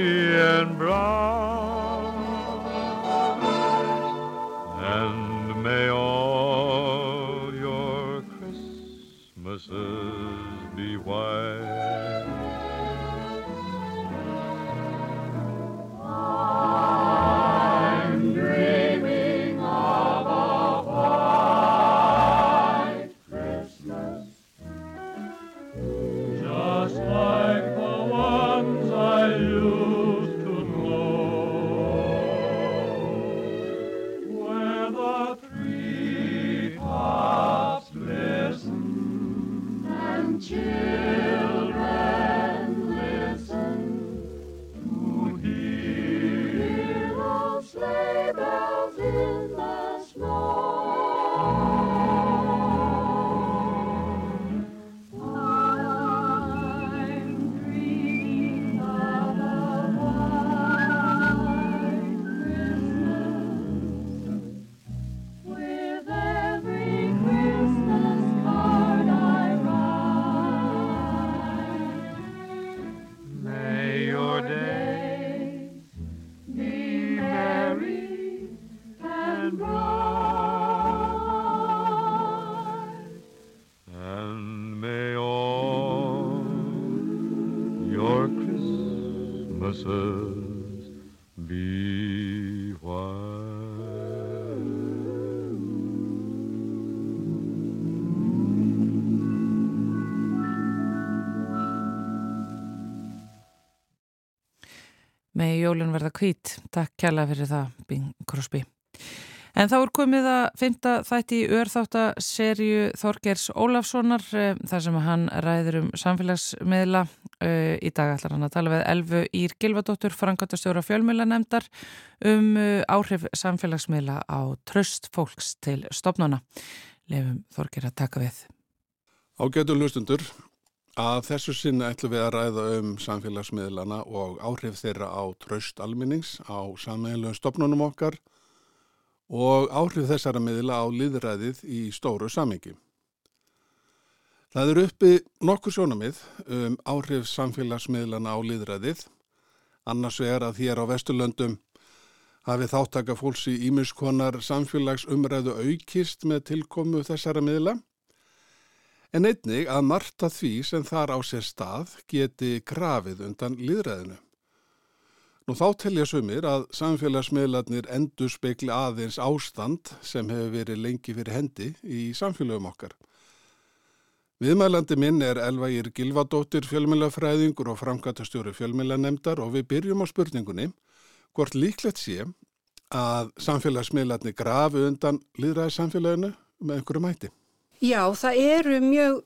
jólun verða hvít. Takk kjalla fyrir það, Bing Crosby. En þá er komið að fynda þætti í örþáttaserju Þorgers Ólafssonar eh, þar sem hann ræður um samfélagsmiðla. Eh, Í dag ætlar hann að tala við Elfu Ír Gilvadóttur, frangatastjóra fjölmiðlanemdar um eh, áhrif samfélagsmiðla á tröst fólks til stopnuna. Lefum Þorger að taka við. Ágætu hlustundur, að þessu sinna ætlum við að ræða um samfélagsmiðlana og áhrif þeirra á tröst alminnings á sammeilum stopnunum okkar og áhrif þessara miðla á liðræðið í stóru samingi. Það eru uppi nokkur sjónamið um áhrif samfélagsmiðlana á liðræðið, annars vegar að hér á Vesturlöndum hafi þáttaka fólks í ímiskonar samfélagsumræðu aukist með tilkomu þessara miðla, en einnig að margt að því sem þar á sér stað geti grafið undan liðræðinu. Nú þá telja sumir að samfélagsmiðlarnir endur spekli aðeins ástand sem hefur verið lengi fyrir hendi í samfélagum okkar. Viðmælandi minn er Elvægir Gilvadóttir fjölmjölafræðingur og framkvæmtastjóri fjölmjölanemdar og við byrjum á spurningunni hvort líklegt sé að samfélagsmiðlarnir grafi undan líðræði samfélaginu með einhverju mæti. Já, það eru mjög,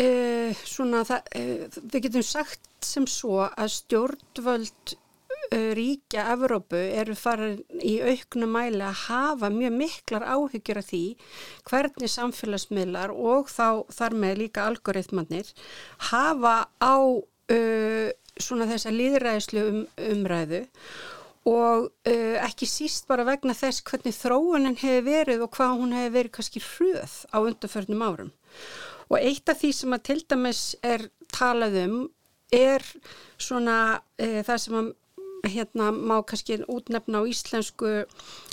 uh, svona, það, uh, við getum sagt sem svo að stjórnvöld uh, ríkja Evrópu eru farin í auknum mæli að hafa mjög miklar áhyggjur af því hvernig samfélagsmiðlar og þá þar með líka algoritmannir hafa á svona þessa líðræðislu um, umræðu og uh, ekki síst bara vegna þess hvernig þróunin hefur verið og hvað hún hefur verið kannski hröð á undarförnum árum. Og eitt af því sem að til dæmis er talað um er svona uh, það sem að hérna má kannski útnefna á íslensku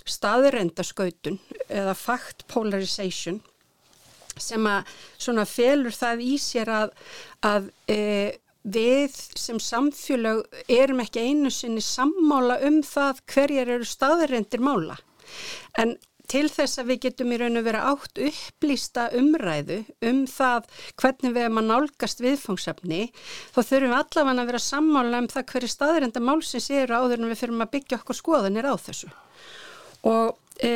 staðurendaskautun eða fact polarization sem að svona felur það í sér að, að e, við sem samfélag erum ekki einu sinni sammála um það hverjar eru staðarendir mála. En til þess að við getum í raun og vera átt upplýsta umræðu um það hvernig við erum að nálgast viðfangsefni, þá þurfum við allavega að vera sammála um það hverju staðarenda málsins eru áður en við fyrir að byggja okkur skoðanir á þessu. Og e,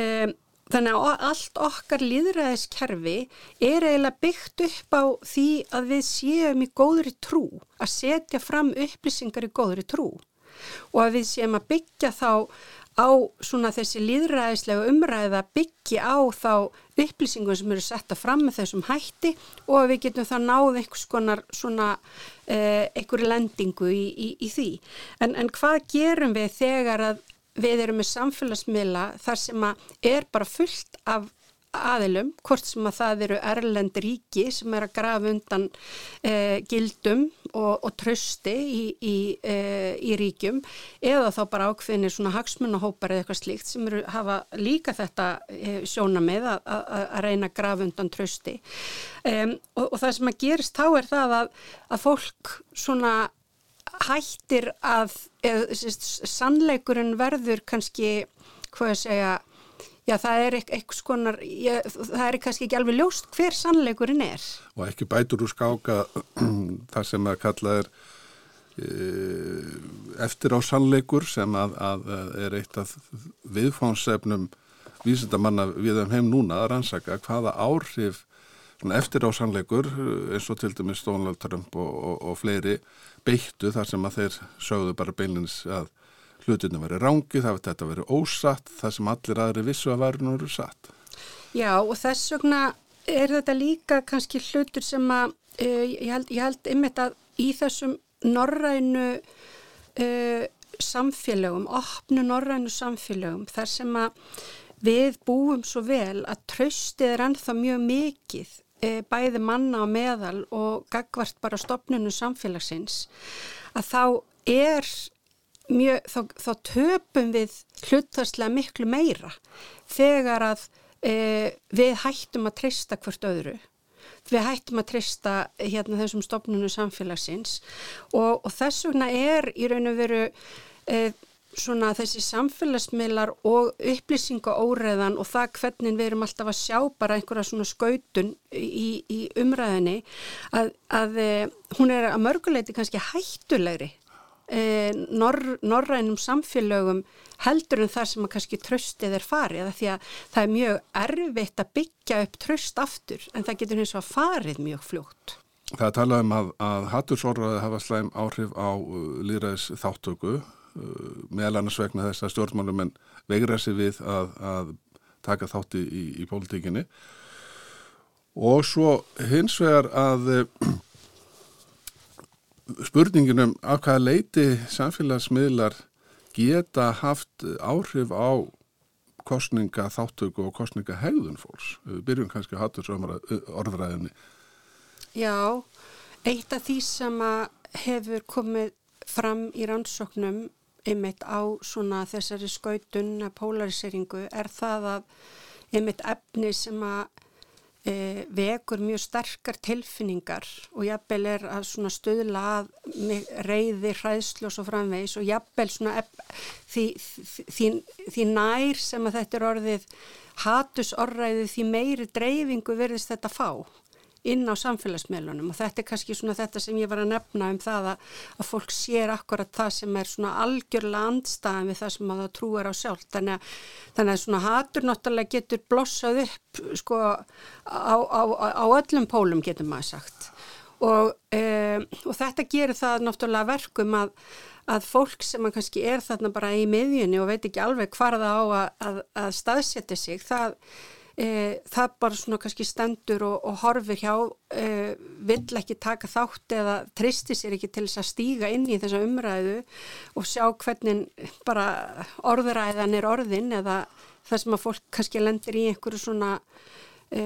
Þannig að allt okkar líðræðiskerfi er eiginlega byggt upp á því að við séum í góðri trú, að setja fram upplýsingar í góðri trú og að við séum að byggja þá á svona þessi líðræðislega umræða byggja á þá upplýsingum sem eru setta fram með þessum hætti og að við getum þá náð einhvers konar svona eh, einhverju lendingu í, í, í því. En, en hvað gerum við þegar að við erum með samfélagsmiðla þar sem að er bara fullt af aðilum, hvort sem að það eru erlend ríki sem er að grafa undan eh, gildum og, og trösti í, í, eh, í ríkjum eða þá bara ákveðinir svona hagsmunahópar eða eitthvað slíkt sem eru hafa líka þetta eh, sjóna með að, að, að reyna að grafa undan trösti og, og það sem að gerist þá er það að, að fólk svona hættir að sannleikurinn verður kannski, hvað ég segja, já það er eitthvað skonar, ég, það er kannski ekki alveg ljóst hver sannleikurinn er. Og ekki bætur úr skáka það sem að kalla er e, eftir á sannleikur sem að, að er eitt af viðfánsefnum vísindamanna við um heim núna að rannsaka hvaða áhrif eftir á sannleikur eins og til dæmis Donald Trump og, og, og fleiri beittu þar sem að þeir sögðu bara beinins að hlutinu verið rángi, það þetta verið ósatt, það sem allir aðri vissu að verið nú eru satt. Já og þess vegna er þetta líka kannski hlutur sem að uh, ég held, held einmitt að í þessum norrænu uh, samfélögum, opnu norrænu samfélögum þar sem að við búum svo vel að tröstið er ennþá mjög mikið bæði manna á meðal og gagvart bara stopnunu samfélagsins að þá er mjög, þá, þá töpum við hlutarslega miklu meira þegar að e, við hættum að treysta hvert öðru. Við hættum að treysta hérna þessum stopnunu samfélagsins og, og þess vegna er í raun og veru e, svona þessi samfélagsmiðlar og upplýsinga óreðan og það hvernig við erum alltaf að sjá bara einhverja svona skautun í, í umræðinni að, að e, hún er að mörguleiti kannski hættulegri e, nor, norrænum samfélögum heldur en þar sem að kannski tröstið er farið því að það er mjög erfitt að byggja upp tröst aftur en það getur eins og að farið mjög fljótt. Það talaðum um að, að hattursorraði hafa slæm áhrif á uh, líðræðis þáttöku meðal annars vegna þess að stjórnmálumenn vegra sig við að, að taka þátti í, í pólitíkinni og svo hins vegar að uh, spurninginum af hvaða leiti samfélagsmiðlar geta haft áhrif á kostninga þáttöku og kostninga hegðun fólks. Við byrjum kannski að hata þessu orðræðinni. Já, eitt af því sem hefur komið fram í rannsóknum einmitt á svona þessari skautun að polariseringu er það að einmitt efni sem að e, vekur mjög sterkar tilfinningar og jafnvel er að svona stuðla að reyði, hræðslu og svo framvegis og jafnvel svona ef- því, því, því nær sem að þetta er orðið hatusorræði því meiri dreifingu verðist þetta fá inn á samfélagsmiðlunum. Og þetta er kannski svona þetta sem ég var að nefna um það að, að fólk sér akkurat það sem er svona algjörlega andstæðan við það sem að það trúir á sjálf þannig að, þannig að svona hatur náttúrulega getur blossað upp sko á, á, á öllum pólum getur maður sagt. Og, e, og þetta gerir það náttúrulega verkum að að fólk sem kannski er þarna bara í miðjunni og veit ekki alveg hvar það á að, að staðsetja sig það e, það bara svona kannski stendur og, og horfir hjá, e, vill ekki taka þátt eða tristi sér ekki til þess að stíga inn í þessa umræðu og sjá hvernig bara orðræðan er orðin eða það sem að fólk kannski lendir í einhverju svona e,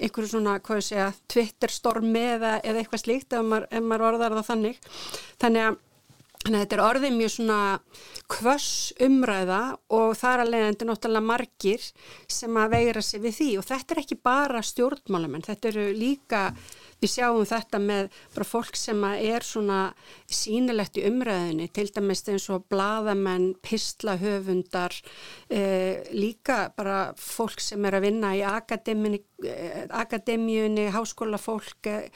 einhverju svona, hvað ég segja, Twitter stormi eða, eða eitthvað slíkt ef maður, ef maður orðar það þannig. Þannig að Þannig að þetta er orðið mjög svona kvöss umræða og það er alveg endur náttúrulega margir sem að veira sig við því. Og þetta er ekki bara stjórnmálamenn, þetta eru líka, við sjáum þetta með bara fólk sem er svona sínilegt í umræðinni, til dæmis eins og bladamenn, pislahöfundar, eh, líka bara fólk sem er að vinna í eh, akademíunni háskólafólk eh,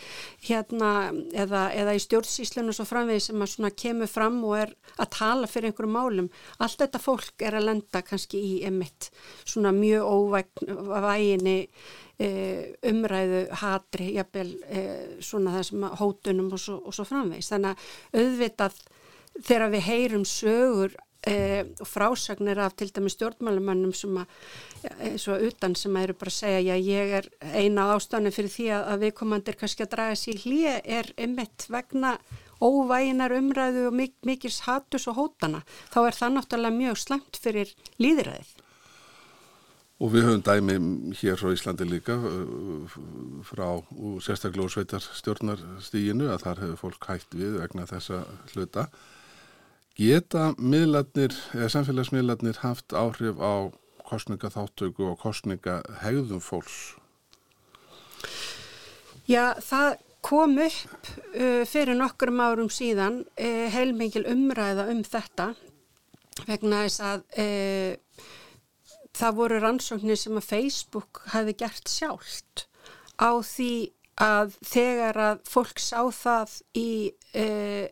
hérna eða, eða í stjórnsýslunum svo framvegi sem kemur fram og er að tala fyrir einhverjum málum. Allt þetta fólk er að lenda kannski í emitt svona mjög óvæginni umræðu hatri, jafnvel e, svona þessum hótunum og svo, og svo framvegis. Þannig að auðvitað þegar við heyrum sögur e, og frásagnir af til dæmi stjórnmálumannum sem að, eins og utan sem að eru bara að segja, já ég er eina ástæðan fyrir því að, að við komandir kannski að draga sér hlýja er emitt vegna óvæginar umræðu og mik mikils hatus og hótana, þá er það náttúrulega mjög slemt fyrir líðræðið. Og við höfum dæmi hér frá Íslandi líka uh, frá sérstaklega úr sveitar stjórnarstíginu að þar hefur fólk hægt við vegna þessa hluta. Geta miðlarnir, eða samfélagsmiðlarnir haft áhrif á kostningaþáttöku og kostningahegðum fólks? Já, það kom upp uh, fyrir nokkurum árum síðan uh, heilmengil umræða um þetta vegna þess að uh, það voru rannsóknir sem að Facebook hafi gert sjálft á því að þegar að fólk sá það í uh,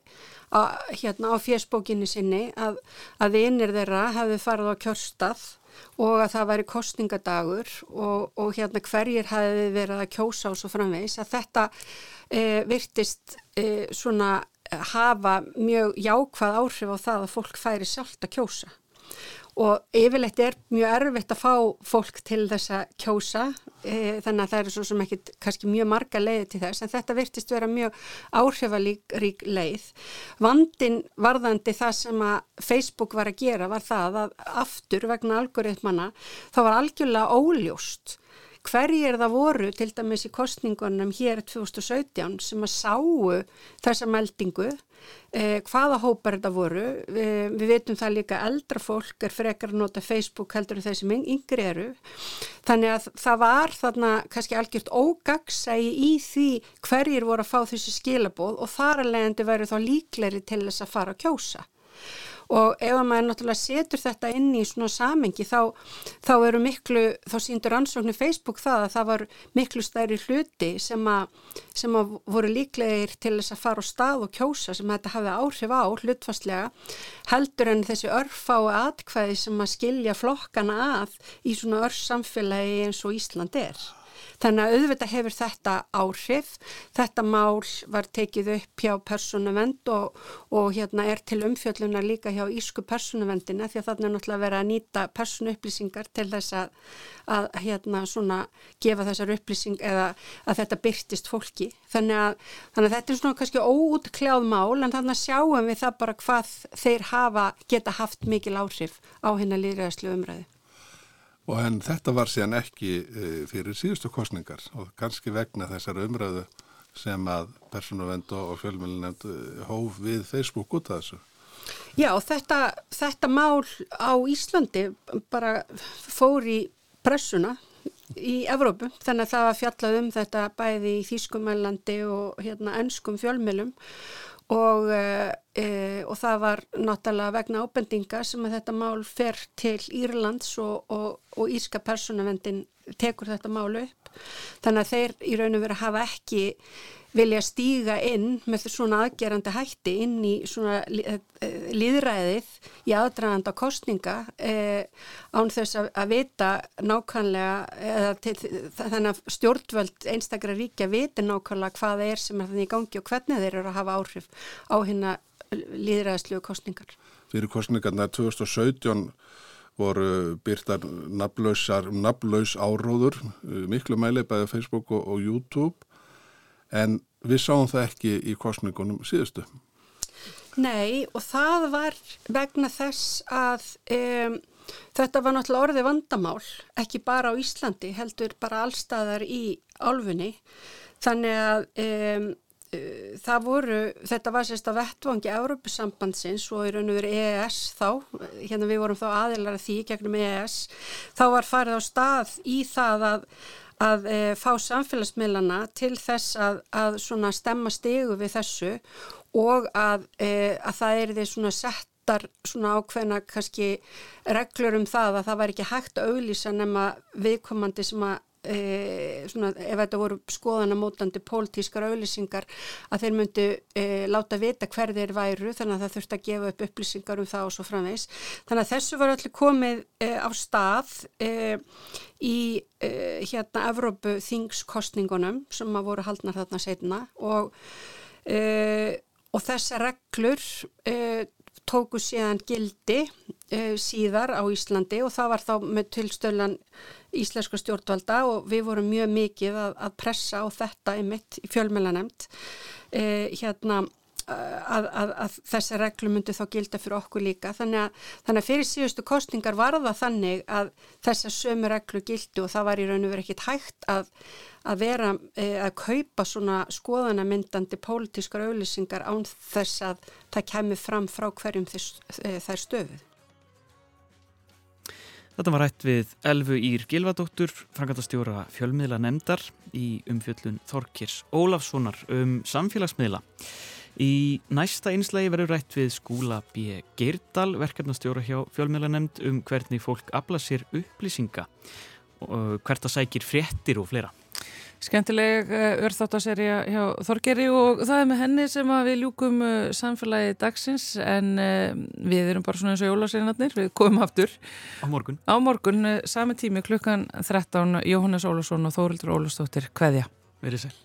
að, hérna á fjersbókinni sinni að, að einir þeirra hafi farið á kjörstað og að það væri kostningadagur og, og hérna hverjir hafi verið að kjósa og svo framvegis að þetta uh, virtist uh, svona hafa mjög jákvæð áhrif á það að fólk færi sjálft að kjósa og yfirleitt er mjög erfitt að fá fólk til þess að kjósa e, þannig að það eru svo sem ekki kannski mjög marga leiði til þess en þetta virtist vera mjög áhrifarík leið. Vandin varðandi það sem að Facebook var að gera var það að aftur vegna algoritmana þá var algjörlega óljóst hverjir það voru til dæmis í kostningunum hér 2017 sem að sáu þessa meldingu eh, hvaða hópar þetta voru. Eh, við veitum það líka eldra fólk er frekar að nota Facebook heldur en sem yngri eru. Þannig að það var þarna kannski algjört ógagsægi í því hverjir voru að fá þessi skilabóð og þar alveg endur verið þá líkleri til þess að fara að kjósa og ef að maður náttúrulega setur þetta inn í svona samengi þá, þá eru miklu, þá síndur ansóknir Facebook það að það var miklu stærri hluti sem að, sem að voru líklegir til þess að fara á stað og kjósa sem þetta hafi áhrif á hlutfastlega heldur en þessi örfái atkvæði sem að skilja flokkana að í svona örf samfélagi eins og Ísland er. Þannig að auðvitað hefur þetta áhrif. Þetta mál var tekið upp hjá persónuvend og, og hérna er til umfjöllunar líka hjá Ísku persónuvendina því að þarna er náttúrulega verið að nýta persónuupplýsingar til þess að, að hérna svona gefa þessar upplýsing eða að þetta byrtist fólki. Þannig að, þannig að þetta er svona kannski óútkljáð mál en þannig að sjáum við það bara hvað þeir hafa geta haft mikil áhrif á hennar líðræðslu umræðu. Og en þetta var síðan ekki fyrir síðustu kostningar og kannski vegna þessar umræðu sem að persónuvend og fjölmjölunemnd hóf við Facebook út af þessu. Já, þetta, þetta mál á Íslandi bara fór í pressuna í Evrópu. Þannig að það var fjallað um þetta bæði í Þýskumælandi og hérna ennskum fjölmjölum og, e, og það var náttúrulega vegna ábendinga sem að þetta mál fer til Írlands og, og, og Írska persónavendin tekur þetta mál upp. Þannig að þeir í raun og veru hafa ekki vilja stíga inn með svona aðgerandi hætti inn í svona líðræðið í aðdraganda kostninga eh, án þess að, að vita nákvæmlega til, þannig að stjórnvöld einstakra ríkja viti nákvæmlega hvað er sem er þannig í gangi og hvernig þeir eru að hafa áhrif á hérna líðræðislu kostningar. Fyrir kostningarna 2017 voru byrtar nafnlaus áróður, miklu mæli bæðið Facebook og, og YouTube en við sáum það ekki í kostningunum síðustu. Nei og það var vegna þess að um, þetta var náttúrulega orðið vandamál, ekki bara á Íslandi, heldur bara allstaðar í álfunni. Þannig að um, það voru, þetta var sérst að vettvangi Európusambandsins og í raun og veru EES þá, hérna við vorum þá aðilar að því gegnum EES, þá var farið á stað í það að að e, fá samfélagsmiðlana til þess að, að stemma stegu við þessu og að, e, að það er því svona settar svona ákveðna kannski reglur um það að það var ekki hægt að auglýsa nema viðkomandi sem að e, svona, ef þetta voru skoðanamótandi pólitískar auðlýsingar að þeir myndu e, láta vita hver þeir væru þannig að það þurfti að gefa upp upplýsingar um það og svo framvegs. Þannig að þessu var allir komið e, á stað e, í e, hérna Evrópu þingskostningunum sem að voru haldnar þarna setna og, e, og þessa reglur tóku síðan gildi síðar á Íslandi og það var þá með tilstölan íslenska stjórnvalda og við vorum mjög mikið að, að pressa á þetta einmitt í fjölmjölanemt eh, hérna að, að, að þessi reglu myndi þá gilda fyrir okkur líka þannig að, þannig að fyrir síðustu kostningar var það þannig að þessa sömu reglu gildi og það var í raun og verið ekkit hægt að vera eh, að kaupa svona skoðanamyndandi pólitískar auðlýsingar án þess að það kemur fram frá hverjum eh, þær stöfuð. Þetta var rætt við Elfu Ír Gilvadóttur, frangatastjóra fjölmiðla nefndar í umfjöllun Þorkirs Ólafssonar um samfélagsmiðla. Í næsta einslægi verður rætt við Skúla B. Geirdal, verkefnastjóra hjá fjölmiðla nefnd um hvernig fólk afla sér upplýsinga, hvert að sækir fréttir og fleira. Skemmtileg eh, örþáttaserja hjá Þorgeri og það er með henni sem við ljúkum eh, samfélagi dagsins en við erum bara svona eins og jólaseinarnir, við komum aftur. Á morgun. Á morgun, sami tími klukkan 13, Jóhannes Ólusson og Þórildur Ólustóttir, hvaðja? Verið sæl.